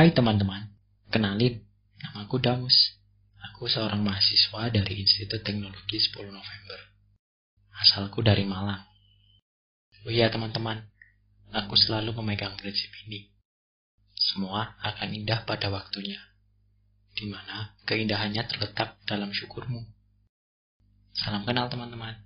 Hai teman-teman, kenalin, namaku Damus. Aku seorang mahasiswa dari Institut Teknologi 10 November. Asalku dari Malang. Oh iya teman-teman, aku selalu memegang prinsip ini. Semua akan indah pada waktunya, di mana keindahannya terletak dalam syukurmu. Salam kenal teman-teman.